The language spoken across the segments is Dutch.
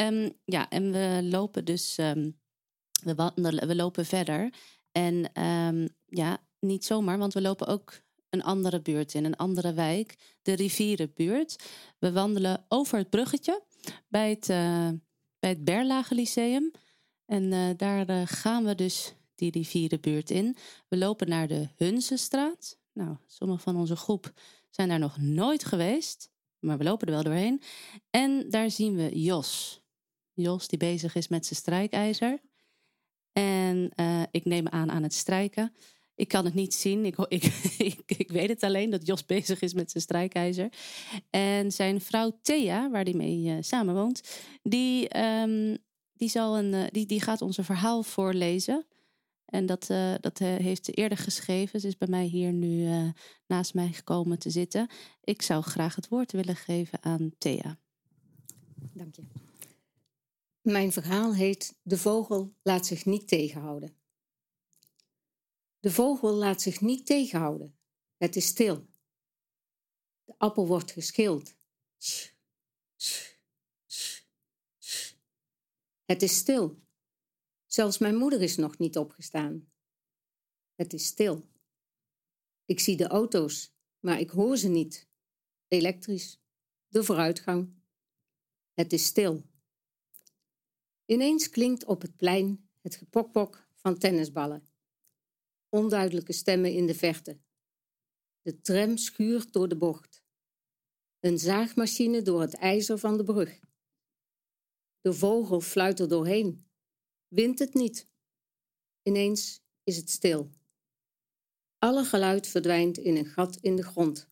Ehm, ja, en we lopen dus, ehm, we, wandelen, we lopen verder. En ehm, ja, niet zomaar, want we lopen ook een andere buurt in, een andere wijk, de Rivierenbuurt. We wandelen over het bruggetje bij het, uh, bij het Berlage Lyceum. En uh, daar uh, gaan we dus die Rivierenbuurt in. We lopen naar de Hunzenstraat. Nou, sommigen van onze groep zijn daar nog nooit geweest, maar we lopen er wel doorheen. En daar zien we Jos. Jos die bezig is met zijn strijkijzer. En ik neem aan aan het strijken. Ik kan het niet zien. Ik, ik, ik, weet het alleen dat Jos bezig is met zijn strijkijzer. En zijn vrouw Thea, waar hij mee uh, samenwoont, die, um, die, zal een, uh, die, die gaat ons een verhaal voorlezen. En dat, dat heeft ze eerder geschreven. Ze is bij mij hier nu naast mij gekomen te zitten. Ik zou graag het woord willen geven aan Thea. Dank je. Mijn verhaal heet De vogel laat zich niet tegenhouden. De vogel laat zich niet tegenhouden. Het is stil. De appel wordt geschild. Het is stil. Zelfs mijn moeder is nog niet opgestaan. Het is stil. Ik zie de auto's, maar ik hoor ze niet. Elektrisch. De vooruitgang. Het is stil. Ineens klinkt op het plein het gepokpok van tennisballen onduidelijke stemmen in de verte. De tram schuurt door de bocht. Een zaagmachine door het ijzer van de brug. De vogel fluit er doorheen. Wint het niet. Ineens is het stil. Alle geluid verdwijnt in een gat in de grond.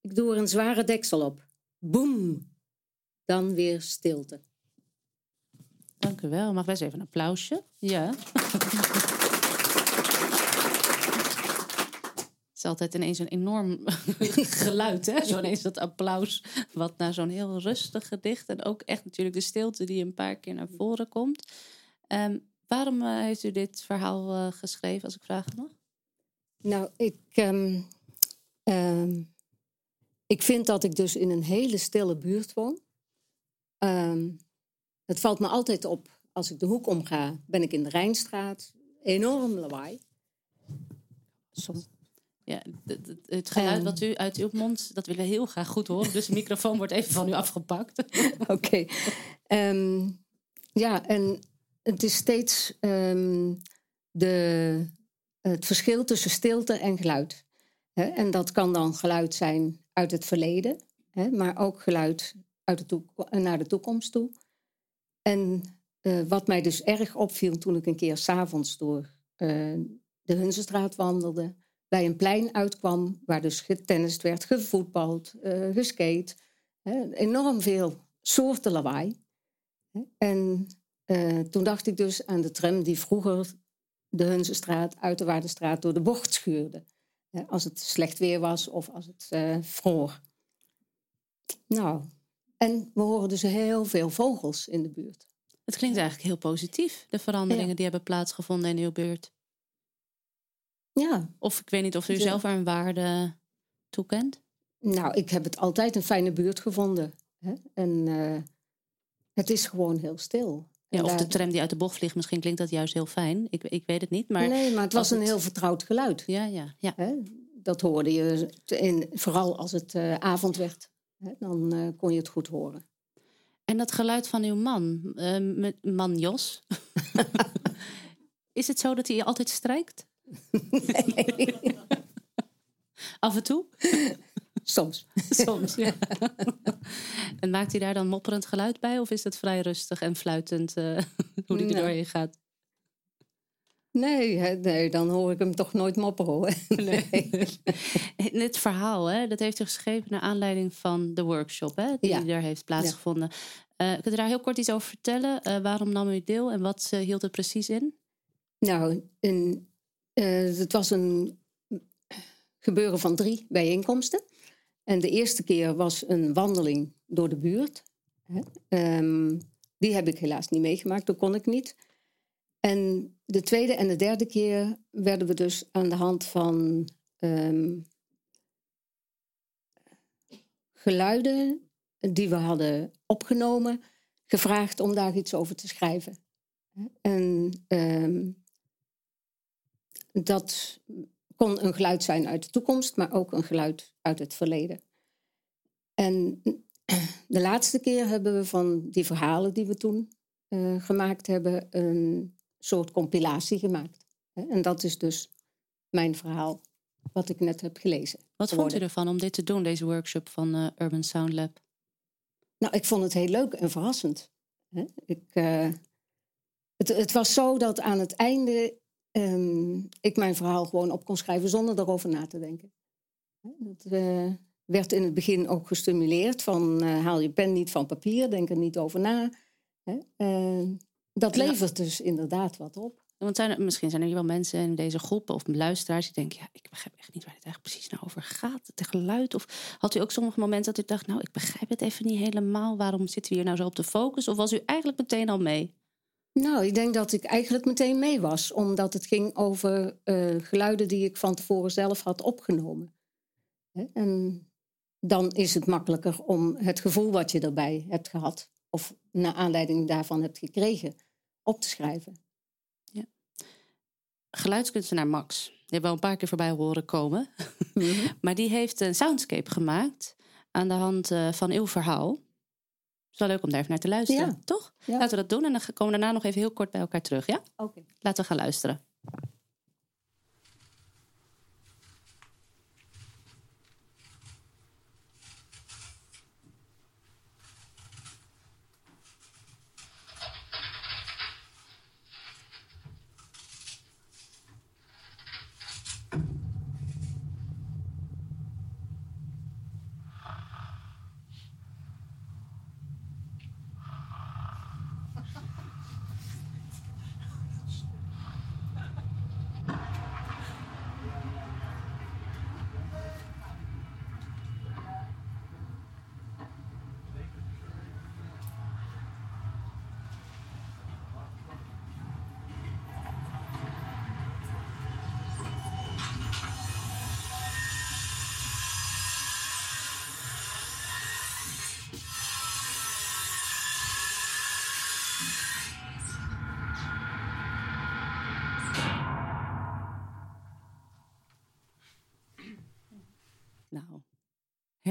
Ik doe er een zware deksel op. Boem! Dan weer stilte. Dank u wel. Mag wij eens even een applausje? Ja. is altijd ineens een enorm geluid, hè? Zo ineens dat applaus, wat naar zo'n heel rustig gedicht. En ook echt natuurlijk de stilte die een paar keer naar voren komt. Um, waarom uh, heeft u dit verhaal uh, geschreven, als ik vragen mag? Nou, ik, um, um, ik vind dat ik dus in een hele stille buurt woon. Het valt me altijd op, als ik de hoek omga, ben ik in de Rijnstraat. Enorm lawaai. Soms ja, het geluid wat u uit uw mond, dat willen we heel graag goed horen. Dus de microfoon wordt even van u afgepakt. Oké. Okay. Um, ehm, ja, en het is steeds um, de, het verschil tussen stilte en geluid. en dat kan dan geluid zijn uit het verleden, maar ook geluid uit de naar de toekomst toe. En uh, wat mij dus erg opviel toen ik een keer s'avonds door uh, de Hunzenstraat wandelde, bij een plein uitkwam waar dus getennist werd, gevoetbald, uh, geskate. Enorm veel soorten lawaai. En toen dacht ik dus aan de tram die vroeger de Hunzenstraat uit de Waardenstraat door de bocht schuurde. Als het slecht weer was of als het vroor. Nou, en we horen dus heel veel vogels in de buurt. Het klinkt eigenlijk heel positief, de veranderingen ja. die hebben plaatsgevonden in uw buurt. Ja. Of ik weet niet of u zelf er een waarde toekent? Nou, ik heb het altijd een fijne buurt gevonden. Hè? En uh, het is gewoon heel stil. Ja, of de tram die uit de bocht vliegt, misschien klinkt dat juist heel fijn. Ik, ik weet het niet. Maar nee, maar het was een heel vertrouwd geluid. Ja, ja, ja. Hè? Dat hoorde je, in, vooral als het uh, avond werd. Dan uh, kon je het goed horen. En dat geluid van uw man, man Jos. is het zo dat hij altijd strijkt? Nee. Af en toe? Soms. Soms, ja. en maakt hij daar dan mopperend geluid bij? Of is het vrij rustig en fluitend uh, hoe hij er doorheen gaat? Nee, nee, dan hoor ik hem toch nooit mopperen hoor. Nee. Dit verhaal, hè, dat heeft u geschreven naar aanleiding van de workshop hè, die ja. er heeft plaatsgevonden. Ja. Uh, kunt u daar heel kort iets over vertellen? Uh, waarom nam u deel en wat hield het precies in? Nou, een, het was een gebeuren van drie bijeenkomsten. En de eerste keer was een wandeling door de buurt. Um, die heb ik helaas niet meegemaakt, dat kon ik niet. En de tweede en de derde keer werden we dus aan de hand van um, geluiden die we hadden opgenomen, gevraagd om daar iets over te schrijven. En ehm, dat kon een geluid zijn uit de toekomst, maar ook een geluid uit het verleden. En de laatste keer hebben we van die verhalen die we toen uh, gemaakt hebben, een soort compilatie gemaakt. En dat is dus mijn verhaal, wat ik net heb gelezen. Wat vond u ervan om dit te doen, deze workshop van uh, Urban Sound Lab? Nou, ik vond het heel leuk en verrassend. Ik, uh, het, het, was zo dat aan het einde um, ik mijn verhaal gewoon op kon schrijven zonder erover na te denken. Dat uh, werd in het begin ook gestimuleerd van haal je pen niet van papier, denk er niet over na. Dat levert dus inderdaad wat op. Want zijn er, misschien zijn er hier wel mensen in deze groep of luisteraars die denken: ja, ik begrijp echt niet waar het eigenlijk precies nou over gaat. Het geluid. Of had u ook sommige momenten dat u dacht: nou, ik begrijp het even niet helemaal. Waarom zitten we hier nou zo op de focus? Of was u eigenlijk meteen al mee? Nou, ik denk dat ik eigenlijk meteen mee was, omdat het ging over uh, geluiden die ik van tevoren zelf had opgenomen. En dan is het makkelijker om het gevoel wat je erbij hebt gehad, of naar aanleiding daarvan hebt gekregen, op te schrijven geluidskunstenaar Max. Die hebben we al een paar keer voorbij horen komen. Mhm. maar die heeft een soundscape gemaakt aan de hand uh, van uw verhaal. Het is wel leuk om daar even naar te luisteren, toch? Laten we dat doen en dan komen we daarna nog even heel kort bij elkaar terug, ja? Oké. Laten we gaan luisteren.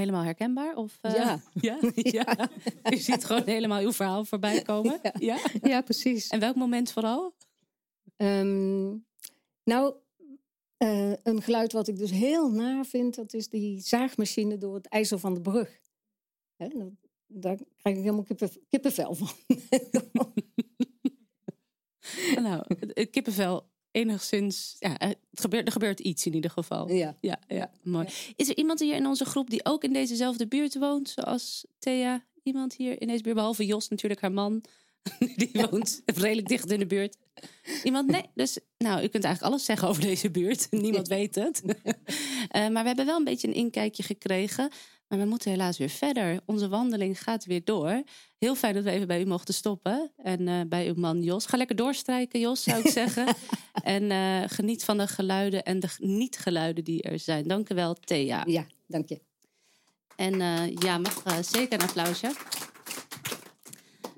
Helemaal herkenbaar? Of, uh, ja. ja. ja. Je ziet gewoon helemaal uw verhaal voorbij komen. Ja, ja? precies. En welk moment vooral? Um, nou, uh, een geluid wat ik dus heel naar vind, dat is die zaagmachine door het ijzer van de brug. Hè, daar krijg ik helemaal kippen, kippenvel van. nou, het kippenvel enigszins. Ja, het gebeurt, er gebeurt iets in ieder geval. Ja, ja, ja mooi. Is er iemand hier in onze groep die ook in dezezelfde buurt woont, zoals Thea? Iemand hier in deze buurt, behalve Jos natuurlijk, haar man. Die woont redelijk dicht in de buurt. Iemand? Nee. Dus, nou, u kunt eigenlijk alles zeggen over deze buurt. Niemand weet het. Uh, maar we hebben wel een beetje een inkijkje gekregen. Maar we moeten helaas weer verder. Onze wandeling gaat weer door. Heel fijn dat we even bij u mochten stoppen. En uh, bij uw man Jos. Ga lekker doorstrijken, Jos, zou ik zeggen. en uh, geniet van de geluiden en de niet-geluiden die er zijn. Dank u wel, Thea. Ja, dank je. En ja, mag zeker een applausje.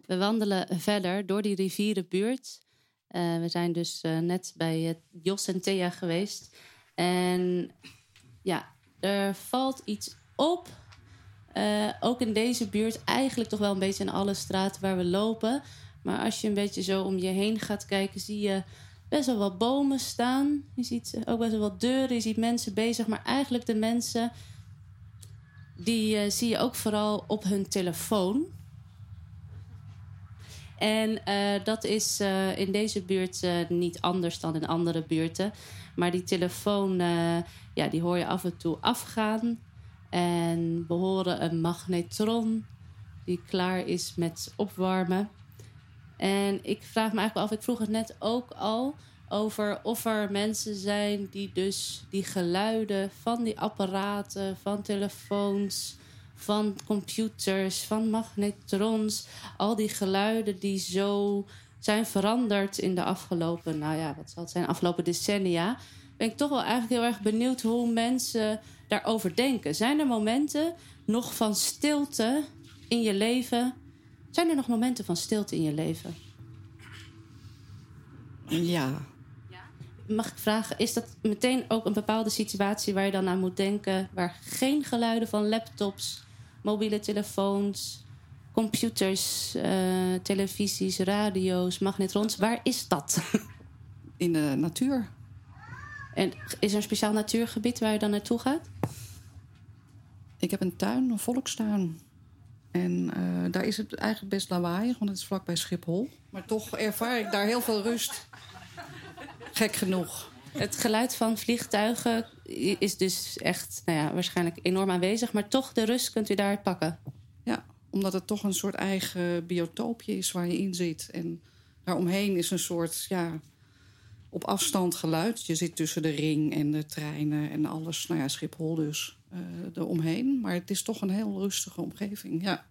We wandelen verder door die rivierenbuurt. We zijn dus net bij Jos en Thea geweest. En ja, er valt iets op. ook in deze buurt, eigenlijk toch wel een beetje in alle straten waar we lopen. Maar als je een beetje zo om je heen gaat kijken, zie je best wel wat bomen staan. Je ziet ook best wel wat deuren, je ziet mensen bezig. Maar eigenlijk de mensen, die zie je ook vooral op hun telefoon. En uh, dat is in deze buurt niet anders dan in andere buurten. Maar die telefoon, ja, die hoor je af en toe afgaan. En we horen een magnetron die klaar is met opwarmen. En ik vraag me eigenlijk af, ik vroeg het net ook al over of er mensen zijn die dus die geluiden van die apparaten, van telefoons, van computers, van magnetrons. Al die geluiden die zo zijn veranderd in de afgelopen, nou ja, wat zal het zijn, afgelopen decennia. Ben ik toch wel eigenlijk heel erg benieuwd hoe mensen daarover denken. Zijn er momenten nog van stilte in je leven Zijn er nog momenten van stilte in je leven? Ja. Mag ik vragen, is dat meteen ook een bepaalde situatie waar je dan aan moet denken, waar geen geluiden van laptops, mobiele telefoons, computers, uh, televisies, radio's, magnetrons, waar is dat? In de natuur. En is er een speciaal natuurgebied waar je dan naartoe gaat? Ik heb een tuin, een volkstuin. En uh, daar is het eigenlijk best lawaaiig, want het is vlakbij Schiphol. Maar toch ervaar ik daar heel veel rust. Gek genoeg. Het geluid van vliegtuigen is dus echt nou ja, waarschijnlijk enorm aanwezig. Maar toch, de rust kunt u daar pakken. Ja, omdat het toch een soort eigen biotoopje is waar je in zit. En daaromheen is een soort ja, op afstand geluid. Je zit tussen de ring en de treinen en alles. Nou ja, Schiphol dus uh, eromheen. Maar het is toch een heel rustige omgeving, ja.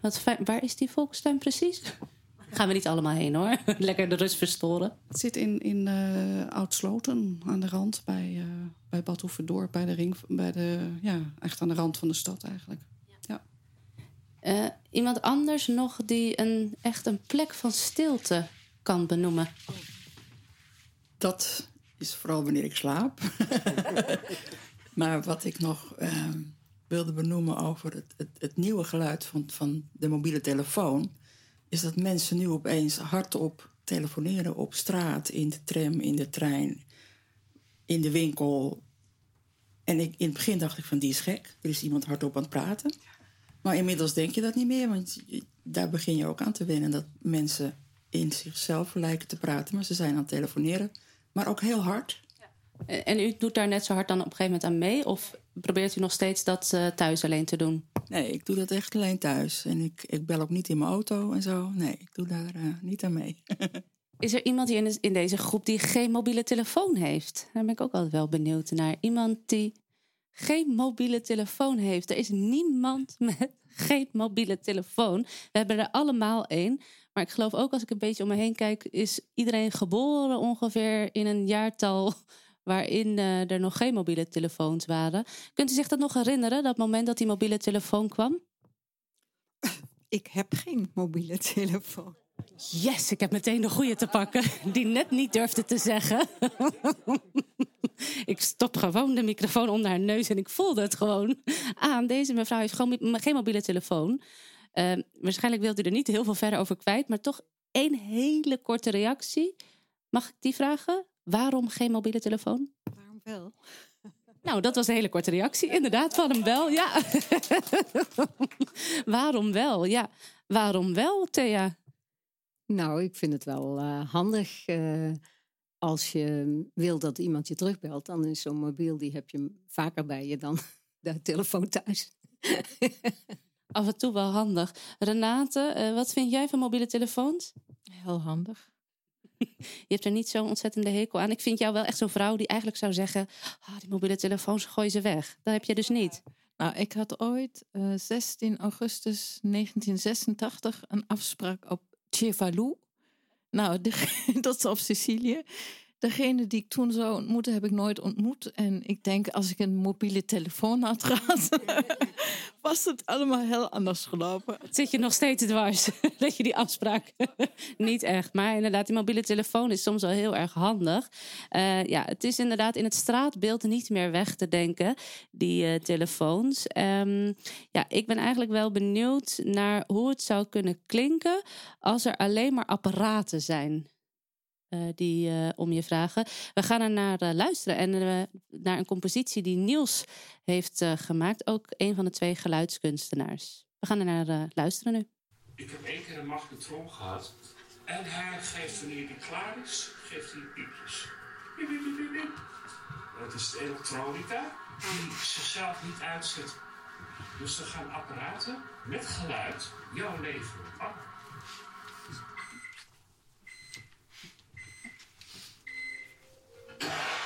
Wat fijn. Waar is die volkstuin precies? Gaan we niet allemaal heen hoor. Lekker de rust verstoren. Het zit in, in uh, Oud-Sloten aan de rand bij, uh, bij Bad Oeverdorp, bij de ring, bij de, ja, echt aan de rand van de stad eigenlijk. Ja. Uh, iemand anders nog die een, echt een plek van stilte kan benoemen? Dat is vooral wanneer ik slaap. maar wat ik nog wilde benoemen over het, het, het nieuwe geluid van, van de mobiele telefoon is dat mensen nu opeens hardop telefoneren op straat, in de tram, in de trein, in de winkel. En ik, in het begin dacht ik van die is gek, er is iemand hardop aan het praten. Maar inmiddels denk je dat niet meer, want daar begin je ook aan te wennen dat mensen in zichzelf lijken te praten, maar ze zijn aan het telefoneren, maar ook heel hard. En u doet daar net zo hard dan op een gegeven moment aan mee? Of probeert u nog steeds dat uh, thuis alleen te doen? Nee, ik doe dat echt alleen thuis. En ik, ik bel ook niet in mijn auto en zo. Nee, ik doe daar uh, niet aan mee. Is er iemand hier in, in deze groep die geen mobiele telefoon heeft? Daar ben ik ook altijd wel benieuwd naar. Iemand die geen mobiele telefoon heeft. Er is niemand met geen mobiele telefoon. We hebben er allemaal één. Maar ik geloof ook als ik een beetje om me heen kijk, is iedereen geboren ongeveer in een jaartal waarin uh, er nog geen mobiele telefoons waren. Kunt u zich dat nog herinneren, dat moment dat die mobiele telefoon kwam? Ik heb geen mobiele telefoon. Yes, ik heb meteen de goede te pakken, die net niet durfde te zeggen. ik stop gewoon de microfoon onder haar neus en ik voelde het gewoon aan. Deze mevrouw heeft gewoon geen mobiele telefoon. Uh, waarschijnlijk wilt u er niet heel veel verder over kwijt, maar toch één hele korte reactie. Mag ik die vragen? Waarom geen mobiele telefoon? Waarom wel? Nou, dat was een hele korte reactie. Inderdaad, van hem wel, ja. Waarom wel? Ja, waarom wel, Thea? Nou, ik vind het wel uh, handig. Uh, als je wil dat iemand je terugbelt, dan is zo'n mobiel, die heb je vaker bij je dan de telefoon thuis. Af en toe wel handig. Renate, uh, wat vind jij van mobiele telefoons? Heel handig. Je hebt er niet zo'n ontzettende hekel aan. Ik vind jou wel echt zo'n vrouw die eigenlijk zou zeggen: oh, die mobiele telefoons, gooi ze weg. Dat heb je dus niet. Nou, ik had ooit uh, 16 augustus 1986 een afspraak op Cefalu. Nou, dat is op Sicilië. Degene die ik toen zou ontmoeten, heb ik nooit ontmoet. En ik denk, als ik een mobiele telefoon had gehad, was het allemaal heel anders gelopen. Zit je nog steeds dwars dat je die afspraak niet echt. Maar inderdaad, die mobiele telefoon is soms wel heel erg handig. Uh, ja, het is inderdaad in het straatbeeld niet meer weg te denken, die uh, telefoons. Um, ja, ik ben eigenlijk wel benieuwd naar hoe het zou kunnen klinken als er alleen maar apparaten zijn. Uh, die uh, om je vragen. We gaan er naar uh, luisteren en naar een compositie die Niels heeft gemaakt. Ook een van de twee geluidskunstenaars. We gaan er naar luisteren nu. Ik heb één keer een magnetron gehad. En hij geeft wanneer die klaar is, geeft hij piepjes. Piep, piep, piep, piep. Dat is de elektronica die zichzelf niet uitzet. Dus er gaan apparaten met geluid jouw leven op. Yeah.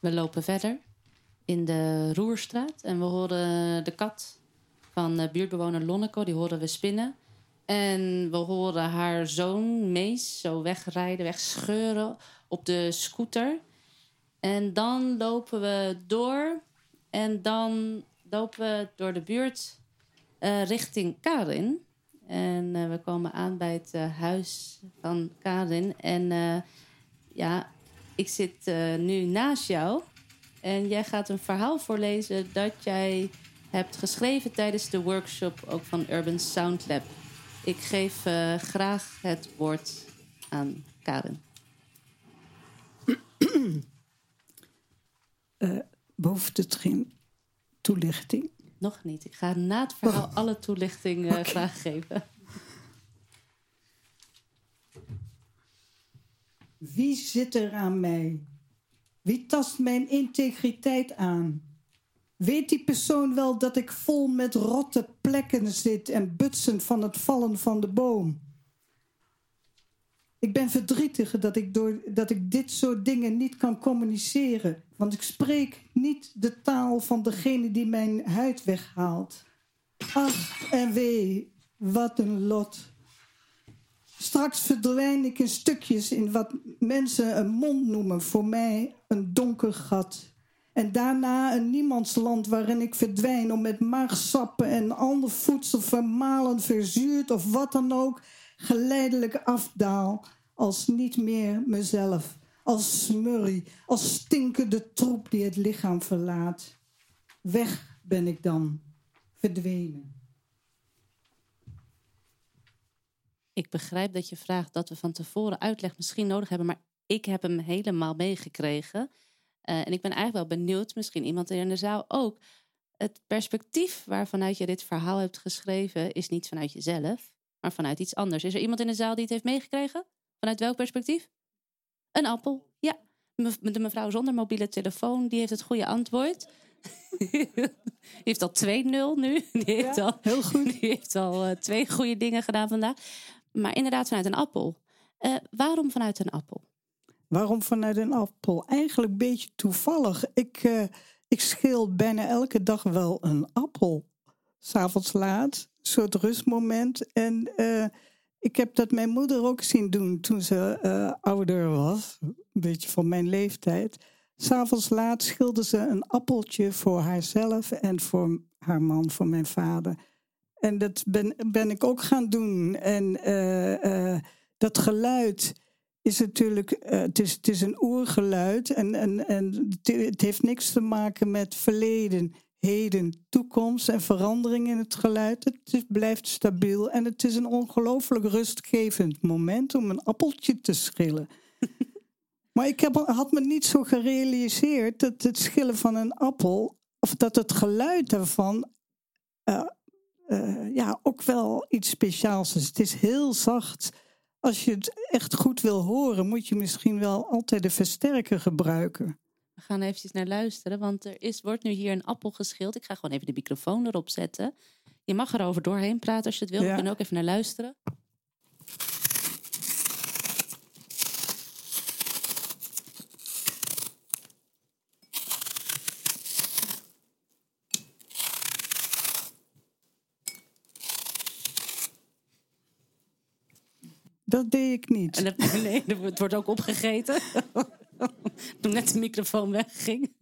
We lopen verder in de Roerstraat en we horen de kat van de buurtbewoner Lonneke, die horen we spinnen. En we horen haar zoon Mees zo wegrijden, wegscheuren op de scooter. En dan lopen we door en dan lopen we door de buurt eh, richting Karin. En eh, we komen aan bij het eh, huis van Karin. En ja, ik zit nu naast jou. En jij gaat een verhaal voorlezen dat jij hebt geschreven tijdens de workshop ook van Urban Sound Lab. Ik geef graag het woord aan Karen. Behoeft het geen toelichting? Nog niet. Ik ga na het verhaal alle toelichting graag geven. Wie zit er aan mij? Wie tast mijn integriteit aan? Weet die persoon wel dat ik vol met rotte plekken zit en butsen van het vallen van de boom? Ik ben verdrietig dat ik, door, dat ik dit soort dingen niet kan communiceren, want ik spreek niet de taal van degene die mijn huid weghaalt. Ach en wee, wat een lot. Straks verdwijn ik in stukjes in wat mensen een mond noemen, voor mij een donker gat. En daarna een niemandsland waarin ik verdwijn om met maagsappen en ander voedsel vermalen, verzuurd of wat dan ook, geleidelijk afdaal als niet meer mezelf, als smurrie, als stinkende troep die het lichaam verlaat. Weg ben ik dan, verdwenen. Ik begrijp dat je vraagt dat we van tevoren uitleg misschien nodig hebben, maar ik heb hem helemaal meegekregen. Eh, en ik ben eigenlijk wel benieuwd, misschien iemand in de zaal ook. Het perspectief waarvanuit je dit verhaal hebt geschreven is niet vanuit jezelf, maar vanuit iets anders. Is er iemand in de zaal die het heeft meegekregen? Vanuit welk perspectief? Een appel, ja. De mevrouw zonder mobiele telefoon, die heeft het goede antwoord. die heeft al 2-0 nu. Die heeft, al, heel goed. die heeft al twee goede dingen gedaan vandaag. Maar inderdaad vanuit een appel. Eh, waarom vanuit een appel? Waarom vanuit een appel? Eigenlijk een beetje toevallig. Ik, eh, ik schil bijna elke dag wel een appel. S'avonds laat, soort rustmoment. En, eh, Ik heb dat mijn moeder ook zien doen toen ze eh, ouder was. Een beetje van mijn leeftijd. S'avonds laat schilde ze een appeltje voor haarzelf en voor haar man, voor mijn vader. En dat ben, ben ik ook gaan doen. En eh, dat geluid is natuurlijk, het, is, het is een oergeluid. En, en, en het heeft niks te maken met verleden, heden, toekomst en verandering in het geluid. Het blijft stabiel en het is een ongelooflijk rustgevend moment om een appeltje te schillen. Maar ik heb, had me niet zo gerealiseerd dat het schillen van een appel, of dat het geluid daarvan eh, eh, ja, ook wel iets speciaals is. Het is heel zacht. Als je het echt goed wil horen, moet je misschien wel altijd de versterker gebruiken. We gaan eventjes naar luisteren, want er is, wordt nu hier een appel geschild. Ik ga gewoon even de microfoon erop zetten. Je mag erover doorheen praten als je het wil. Ja. We kunnen ook even naar luisteren. Dat deed ik niet. En dat- nee, het wordt ook opgegeten. Toen net de microfoon wegging.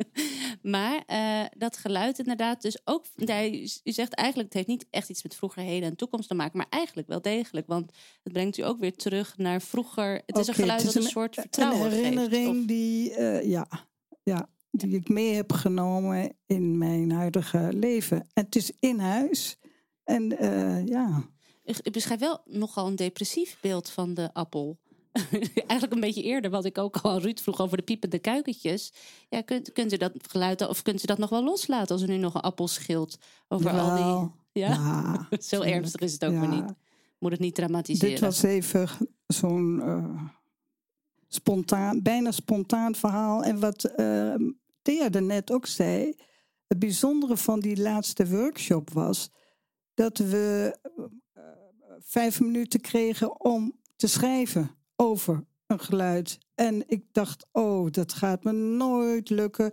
Maar eh, dat geluid inderdaad, dus ook, nee, u- zegt eigenlijk, het heeft niet echt iets met vroeger, heden en toekomst te maken, maar eigenlijk wel degelijk, want het brengt u ook weer terug naar vroeger. Het is een geluid dat een, soort Een vertrouwen herinnering geeft. Of- die, eh, ja, ja, die ik mee heb genomen in mijn huidige leven. En het is in huis. En eh, ja, u beschrijft wel nogal een depressief beeld van de appel. Eigenlijk een beetje eerder, wat ik ook al aan Ruud vroeg over de piepende kuikentjes. Ja, kunt, kunt u dat geluid, of kunt u dat nog wel loslaten als u nu nog een appel schilt? Over al die. Ja? Zo ernstig is het ook Ja. weer niet. Moet het niet dramatiseren. Dit was even zo'n eh, spontaan, bijna spontaan verhaal. En wat eh Thea daarnet ook zei, het bijzondere van die laatste workshop was dat we eh, vijf minuten kregen om te schrijven over een geluid. En ik dacht, oh, dat gaat me nooit lukken.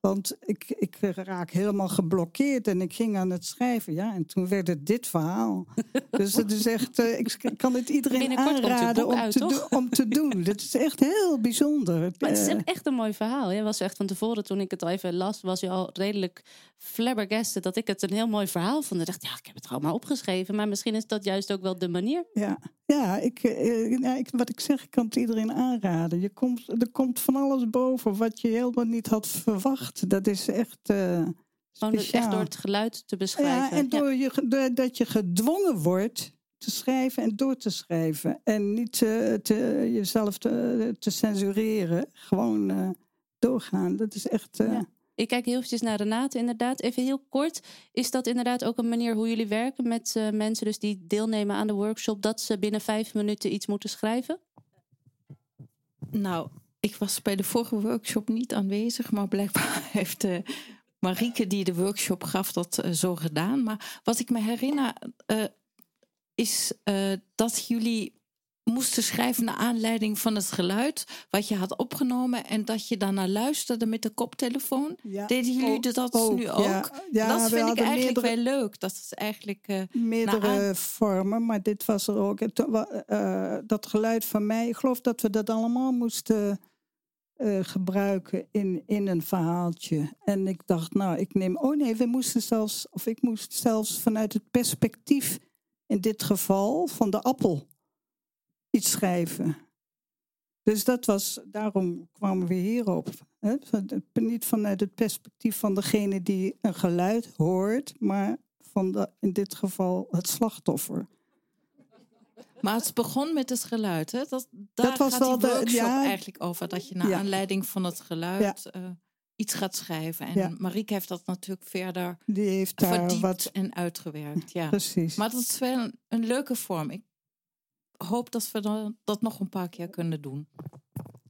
Want ik, ik raak helemaal geblokkeerd en ik ging aan het schrijven. Ja, en toen werd het dit verhaal. dus het is echt, eh, ik kan het iedereen aanraden om, uit, te om te doen. Dit is echt heel bijzonder. Maar het is Eh, echt een mooi verhaal. Je was echt van tevoren, toen ik het al even las, was je al redelijk flabbergasted dat ik het een heel mooi verhaal vond. Ik dacht, ja, ik heb het gewoon maar opgeschreven. Maar misschien is dat juist ook wel de manier. Ja, ja, ik, eh, ja ik, wat ik zeg, ik kan het iedereen aanraden. Je komt, er komt van alles boven wat je helemaal niet had verwacht. Dat is echt eh Gewoon dus echt door het geluid te beschrijven. Ja, en door je, door dat je gedwongen wordt te schrijven en door te schrijven. En niet eh, te, jezelf te, te censureren. Gewoon eh, doorgaan. Dat is echt... eh, Ja. Ik kijk heel eventjes naar Renate inderdaad. Even heel kort. Is dat inderdaad ook een manier hoe jullie werken met eh, mensen dus die deelnemen aan de workshop... dat ze binnen vijf minuten iets moeten schrijven? Nou, ik was bij de vorige workshop niet aanwezig, maar blijkbaar heeft eh, Marieke die de workshop gaf dat eh, zo gedaan. Maar wat ik me herinner eh, is dat jullie moesten schrijven naar aanleiding van het geluid wat je had opgenomen en dat je daarna luisterde met de koptelefoon. ja. Deden jullie Ook- dat ook, nu ook? Ja, ja, dat vind ik eigenlijk meerdere, wel leuk. Dat is eigenlijk eh, meerdere vormen, maar dit was er ook. Het, eh, dat geluid van mij, ik geloof dat we dat allemaal moesten eh, gebruiken in, in een verhaaltje. En ik dacht, nou, ik neem. Oh nee, we moesten zelfs, of ik moest zelfs vanuit het perspectief, in dit geval van de appel, iets schrijven. Dus dat was, daarom kwamen we hierop. Hè? Niet vanuit het perspectief van degene die een geluid hoort, maar van de, in dit geval het slachtoffer. Maar het begon met het geluid, hè? Dat, daar was gaat wel die de- workshop ja. eigenlijk over. Dat je naar Ja. aanleiding van het geluid eh, iets gaat schrijven. En Ja. Marieke heeft dat natuurlijk verder Die heeft daar verdiept wat. en uitgewerkt. Ja. Precies. Maar dat is wel een, een leuke vorm. Ik hoop dat we dan- dat nog een paar keer kunnen doen.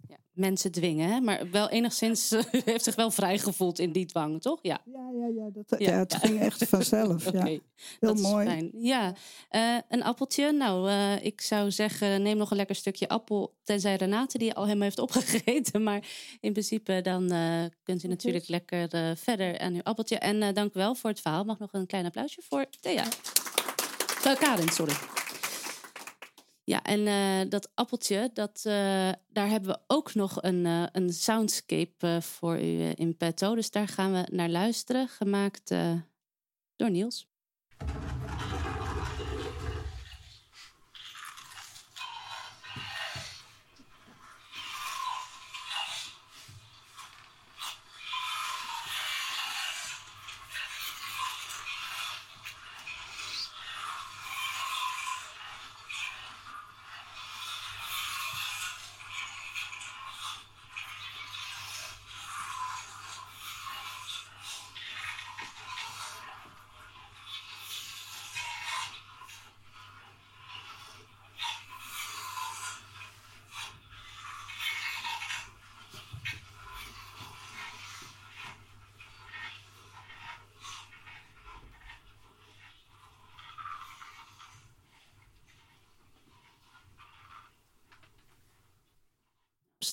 Ja, mensen dwingen, hè? maar wel enigszins u heeft zich wel vrij gevoeld in die dwang, toch? Ja. Ja, ja, ja, dat, Ja, ja, het ja. ging echt vanzelf. Oké, ja. Heel dat is mooi. fijn. Ja, Eh, een appeltje. Nou, eh, ik zou zeggen, neem nog een lekker stukje appel. Tenzij Renate die al helemaal heeft opgegeten. Maar in principe dan eh, kunt u natuurlijk lekker verder aan uw appeltje. En eh, dank u wel voor het verhaal. Mag nog een klein applausje voor Thea. Uh, Karin, sorry. Ja, en eh, dat appeltje, dat, eh, daar hebben we ook nog een, eh, een soundscape voor u in petto. Dus daar gaan we naar luisteren, gemaakt door Niels.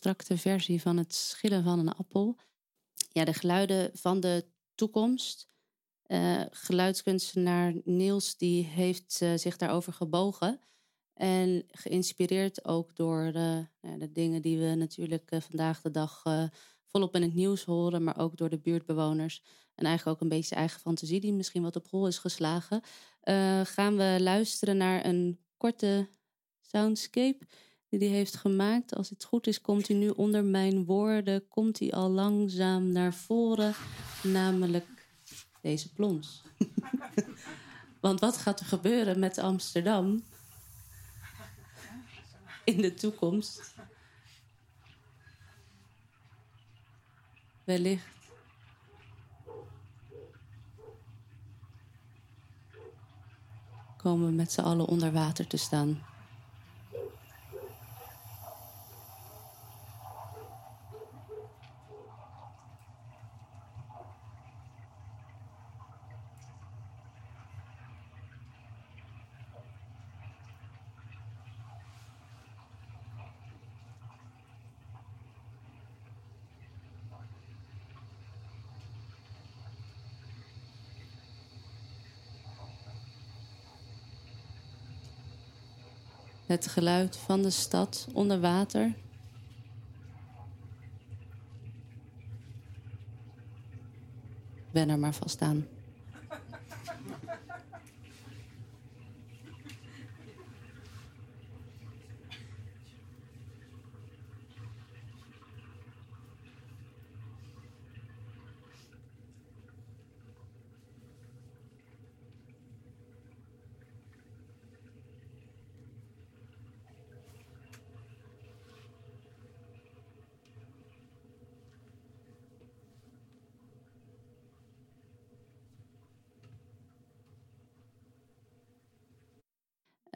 Abstracte versie van het schillen van een appel. Ja, de geluiden van de toekomst. Eh, geluidskunstenaar Niels die heeft eh, zich daarover gebogen. En geïnspireerd ook door de, ja, de dingen die we natuurlijk eh, vandaag de dag eh, volop in het nieuws horen, maar ook door de buurtbewoners. En eigenlijk ook een beetje eigen fantasie die misschien wat op hol is geslagen. eh, gaan we luisteren naar een korte soundscape die heeft gemaakt. Als het goed is, komt hij nu onder mijn woorden, komt hij al langzaam naar voren, namelijk deze plons. Want wat gaat er gebeuren met Amsterdam in de toekomst? Wellicht. Komen we met z'n allen onder water te staan. Het geluid van de stad onder water. Ben er maar vast aan.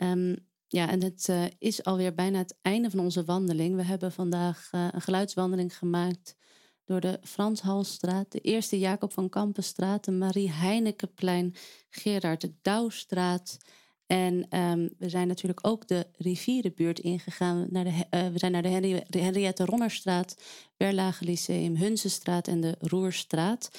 Ehm, ja, en het eh, is alweer bijna het einde van onze wandeling. We hebben vandaag eh, een geluidswandeling gemaakt door de Frans Halstraat, de eerste Jacob van Kampenstraat, de Marie Heinekenplein, Gerard de Douwstraat. En ehm, we zijn natuurlijk ook de rivierenbuurt ingegaan. Naar de, eh, we zijn naar de, Henri- Henriette Ronnerstraat, Berlage Lyceum, Hunzenstraat en de Roerstraat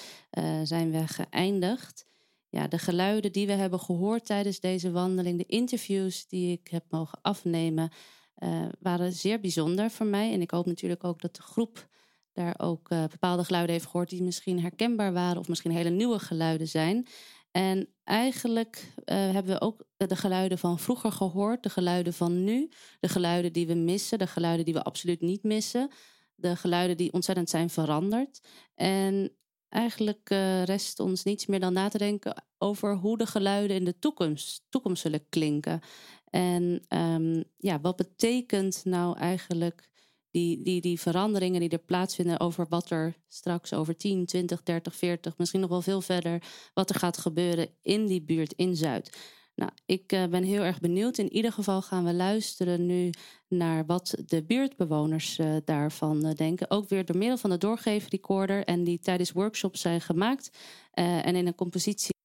zijn we geëindigd ja, de geluiden die we hebben gehoord tijdens deze wandeling, de interviews die ik heb mogen afnemen, eh, waren zeer bijzonder voor mij. En ik hoop natuurlijk ook dat de groep daar ook eh, bepaalde geluiden heeft gehoord die misschien herkenbaar waren of misschien hele nieuwe geluiden zijn. En eigenlijk eh, hebben we ook de geluiden van vroeger gehoord, de geluiden van nu, de geluiden die we missen, de geluiden die we absoluut niet missen, de geluiden die ontzettend zijn veranderd. En eigenlijk eh, rest ons niets meer dan na te denken over hoe de geluiden in de toekomst, toekomst zullen klinken. En ehm, ja, wat betekent nou eigenlijk die, die, die veranderingen die er plaatsvinden over wat er straks over 10, 20, 30, 40, misschien nog wel veel verder, wat er gaat gebeuren in die buurt in Zuid. Nou, ik eh, ben heel erg benieuwd. In ieder geval gaan we luisteren nu naar wat de buurtbewoners eh, daarvan eh, denken. Ook weer door middel van de doorgeefrecorder en die tijdens workshops zijn gemaakt. en in een compositie.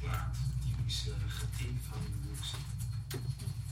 Inductiekookplaat. Typisch uh, getin van inductie. Goed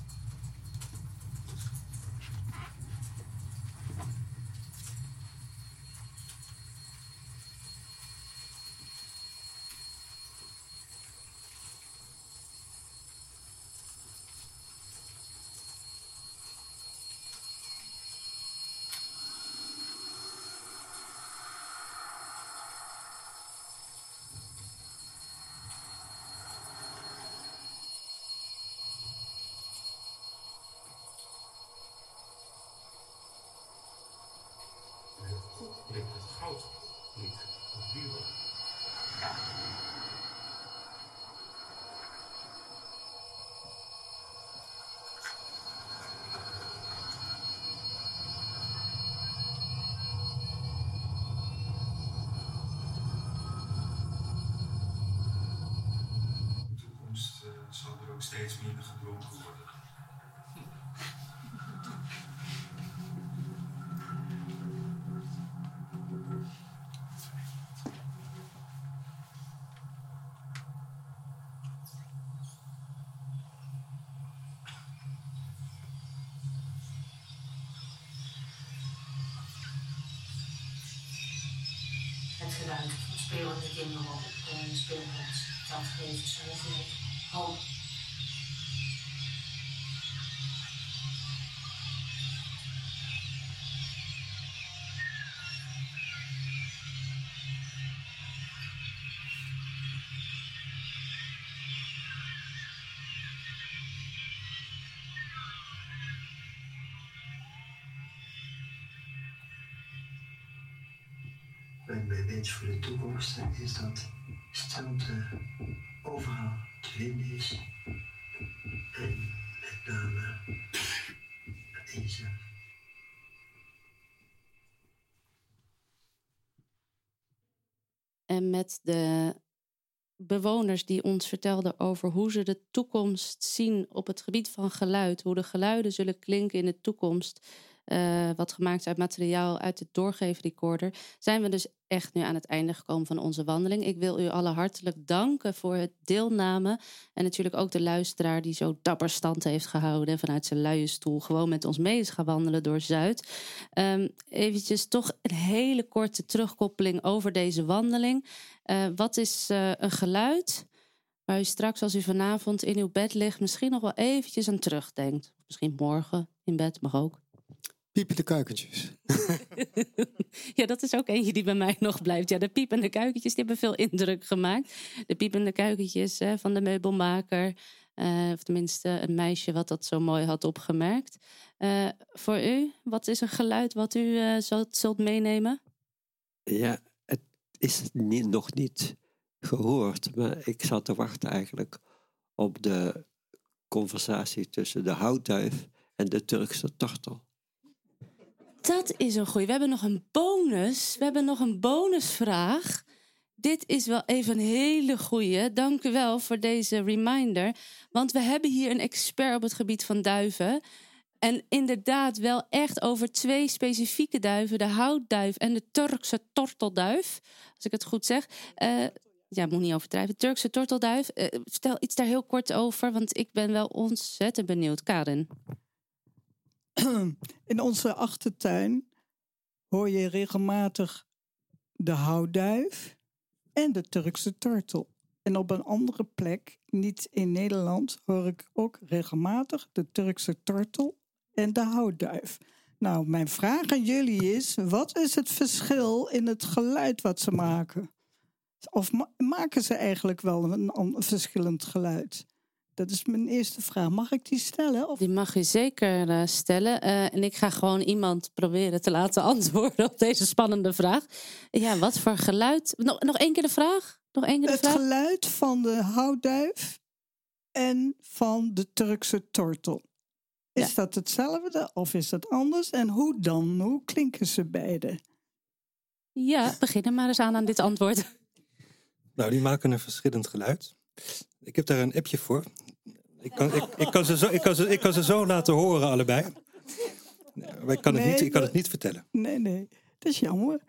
Het geluid van spelende kinderen op de speelplaats. Dat geeft zoveel hoop. En met de bewoners die ons vertelden over hoe ze de toekomst zien op het gebied van geluid. Hoe de geluiden zullen klinken in de toekomst. Eh, wat gemaakt is uit materiaal uit de doorgeefrecorder. Zijn we dus echt nu aan het einde gekomen van onze wandeling. Ik wil u allen hartelijk danken voor het deelname. En natuurlijk ook de luisteraar die zo dapper stand heeft gehouden. En vanuit zijn luie stoel gewoon met ons mee is gaan wandelen door Zuid. Even eventjes toch een hele korte terugkoppeling over deze wandeling. Eh, wat is eh, een geluid waar u straks als u vanavond in uw bed ligt... misschien nog wel eventjes aan terugdenkt? Misschien morgen in bed, mag ook. Piepende kuikentjes. ja, dat is ook eentje die bij mij nog blijft. Ja, de piepende kuikentjes die hebben veel indruk gemaakt. De piepende kuikentjes hè, van de meubelmaker. eh, of tenminste een meisje wat dat zo mooi had opgemerkt. Eh, voor u, wat is een geluid wat u eh, zult, zult meenemen? Ja, het is niet, nog niet gehoord, maar ik zat te wachten eigenlijk op de conversatie tussen de houtduif en de Turkse tortel. Dat is een goeie. We hebben nog een bonus. We hebben nog een bonusvraag. Dit is wel even een hele goeie. Dank u wel voor deze reminder. Want we hebben hier een expert op het gebied van duiven. En inderdaad wel echt over twee specifieke duiven. De houtduif en de Turkse tortelduif. Als ik het goed zeg. Eh, ja, moet niet overdrijven. Turkse tortelduif. Eh, stel iets daar heel kort over. Want ik ben wel ontzettend benieuwd. Karin. In onze achtertuin hoor je regelmatig de houtduif en de Turkse tortel. En op een andere plek, niet in Nederland, hoor ik ook regelmatig de Turkse tortel en de houtduif. Nou, mijn vraag aan jullie is: wat is het verschil in het geluid wat ze maken? Of ma- maken ze eigenlijk wel een, verschillend geluid? Dat is mijn eerste vraag. Mag ik die stellen? Of? Die mag je zeker eh, stellen. Eh, en ik ga gewoon iemand proberen te laten antwoorden op deze spannende vraag. Ja, wat voor geluid? Nog, nog één keer de vraag? Nog één keer de Het vraag? geluid van de houtduif en van de Turkse tortel. Is Ja. dat hetzelfde of is dat anders? En hoe dan? Hoe klinken ze beide? Ja, begin er maar eens aan aan dit antwoord. Nou, die maken een verschillend geluid. Ik heb daar een appje voor. Ik kan, ik, ik kan, ze, zo, ik kan, ze, ik kan ze zo laten horen, allebei. Nee, Maar ik kan, het, Nee, niet, ik kan het niet vertellen. Nee, nee. Dat is jammer.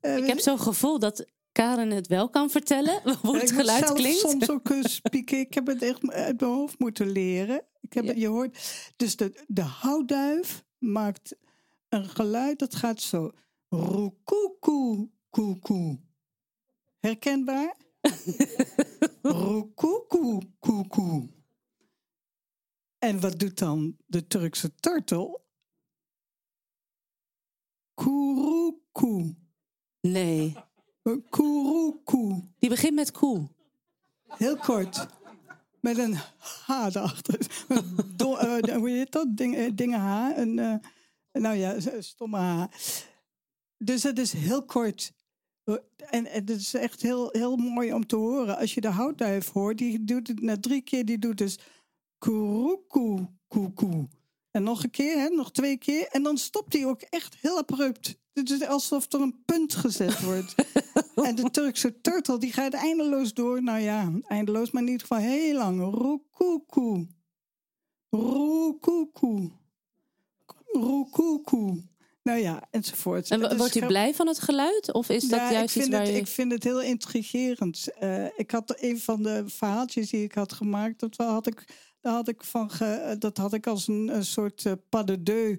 Eh, Ik heb zo'n gevoel dat Karen het wel kan vertellen hoe het geluid zelf klinkt. soms ook eh, spieken. Ik heb het echt uit mijn hoofd moeten leren. Ik heb het, je hoort. Dus de, de houtduif maakt een geluid dat gaat zo. Roekoekoe, koekoe. Herkenbaar? Roekoekoe, koekoe. En wat doet dan de Turkse tortel? Kuruku. Nee. Kuruku. Die begint met koe. Heel kort. Met een H erachter. Do- eh, hoe heet dat? Ding, eh, dingen H. Een, eh, nou ja, stomme H. Dus het is heel kort. En het is echt heel, heel mooi om te horen. Als je de houtduif hoort, die doet het na drie keer, die doet dus kuruku, kuku. En nog een keer, hè, nog twee keer. En dan stopt hij ook echt heel abrupt. Het is alsof er een punt gezet wordt. en de Turkse turtle, die gaat eindeloos door. Nou ja, eindeloos, maar in ieder geval heel lang. Roekoekoe. Roekoekoe. Roekoekoe. Nou ja, enzovoort. En wordt u blij van het geluid? Of is dat ja, juist ik iets vind waar het, je... Ik vind het heel intrigerend. Eh, ik had een van de verhaaltjes die ik had gemaakt, dat had ik, daar had ik, van ge- dat had ik als een, een soort eh, pas de deux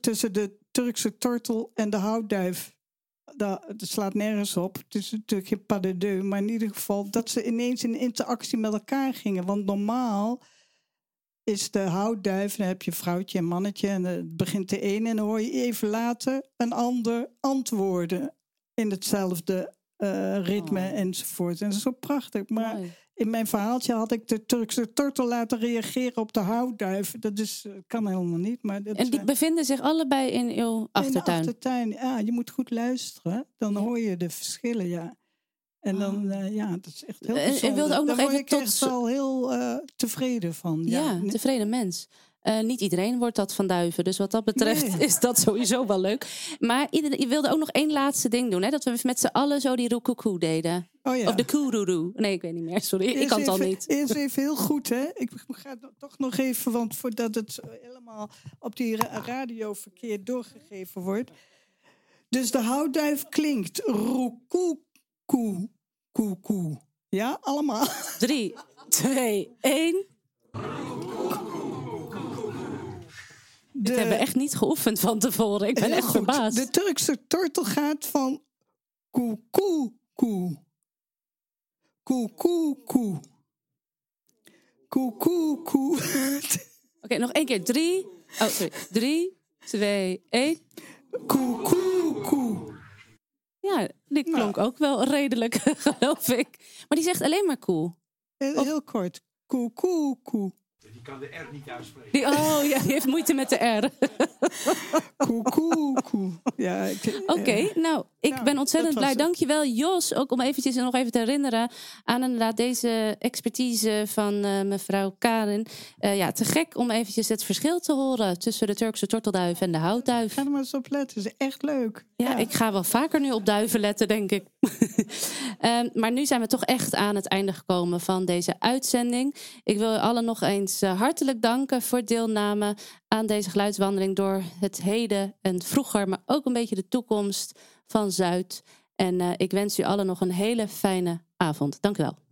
tussen de Turkse tortel en de houtduif. Dat, dat slaat nergens op. Het is natuurlijk geen pas de deux. Maar in ieder geval dat ze ineens in interactie met elkaar gingen. Want normaal is de houtduif, dan heb je vrouwtje en mannetje. En het begint de ene en dan hoor je even later een ander antwoorden. In hetzelfde eh, ritme enzovoort. En dat is zo prachtig. Maar Mooi. in mijn verhaaltje had ik de Turkse tortel laten reageren op de houtduif. Dat is, eh, kan helemaal niet. Maar dat En die bevinden zich allebei in uw in de achtertuin. achtertuin. Ja, je moet goed luisteren. Dan hoor je de verschillen, ja. En dan, eh, ja, dat is echt heel En- en bijzonder. wilde ook nog Daar even ik tot echt wel heel eh, tevreden van. Ja, Ja, Nee. tevreden mens. Eh, niet iedereen wordt dat van duiven. Dus wat dat betreft Nee. is dat sowieso wel leuk. Maar iedereen, je wilde ook nog één laatste ding doen. Hè? Dat we met z'n allen zo die roekoekoe deden. Oh ja. Of de koeroeroe. Nee, ik weet niet meer. Sorry, ik kan het al niet. Eerst even heel goed, hè. Ik ga toch nog even, want voordat het helemaal op die ra- radio verkeerd doorgegeven wordt. Dus de houtduif klinkt roekoekoe, koekoe. Ja, allemaal. Drie, twee, één. Dit De- hebben we echt niet geoefend van tevoren. Ik ben Heel echt goed. verbaasd. De Turkse tortel gaat van koe koe koe. Koe koe koe. Koe koe koe. Oké, nog één keer. Drie. Oh, sorry. Drie, twee, één. Koe koe koe. Ja, die klonk ook wel redelijk, geloof ik. Maar die zegt alleen maar cool. Heel, heel kort. Koe koe koe. Die kan de R niet uitspreken. Die, oh ja, die heeft moeite met de R. Koe koe koe. Ja, ik- Oké, nou, ik Nou, ben ontzettend blij. Dankjewel, Jos. Ook om eventjes nog even te herinneren aan inderdaad deze expertise van eh, mevrouw Karin. Eh, ja, te gek om eventjes het verschil te horen tussen de Turkse tortelduif en de houtduif. Ga er maar eens op letten. Is echt leuk. Ja, ik ga wel vaker nu op duiven letten, denk ik. Ehm, maar nu zijn we toch echt aan het einde gekomen van deze uitzending. Ik wil allen nog eens eh, hartelijk danken voor deelname aan deze geluidswandeling door het heden en vroeger, maar ook een beetje de toekomst van Zuid. En eh, ik wens u allen nog een hele fijne avond. Dank u wel.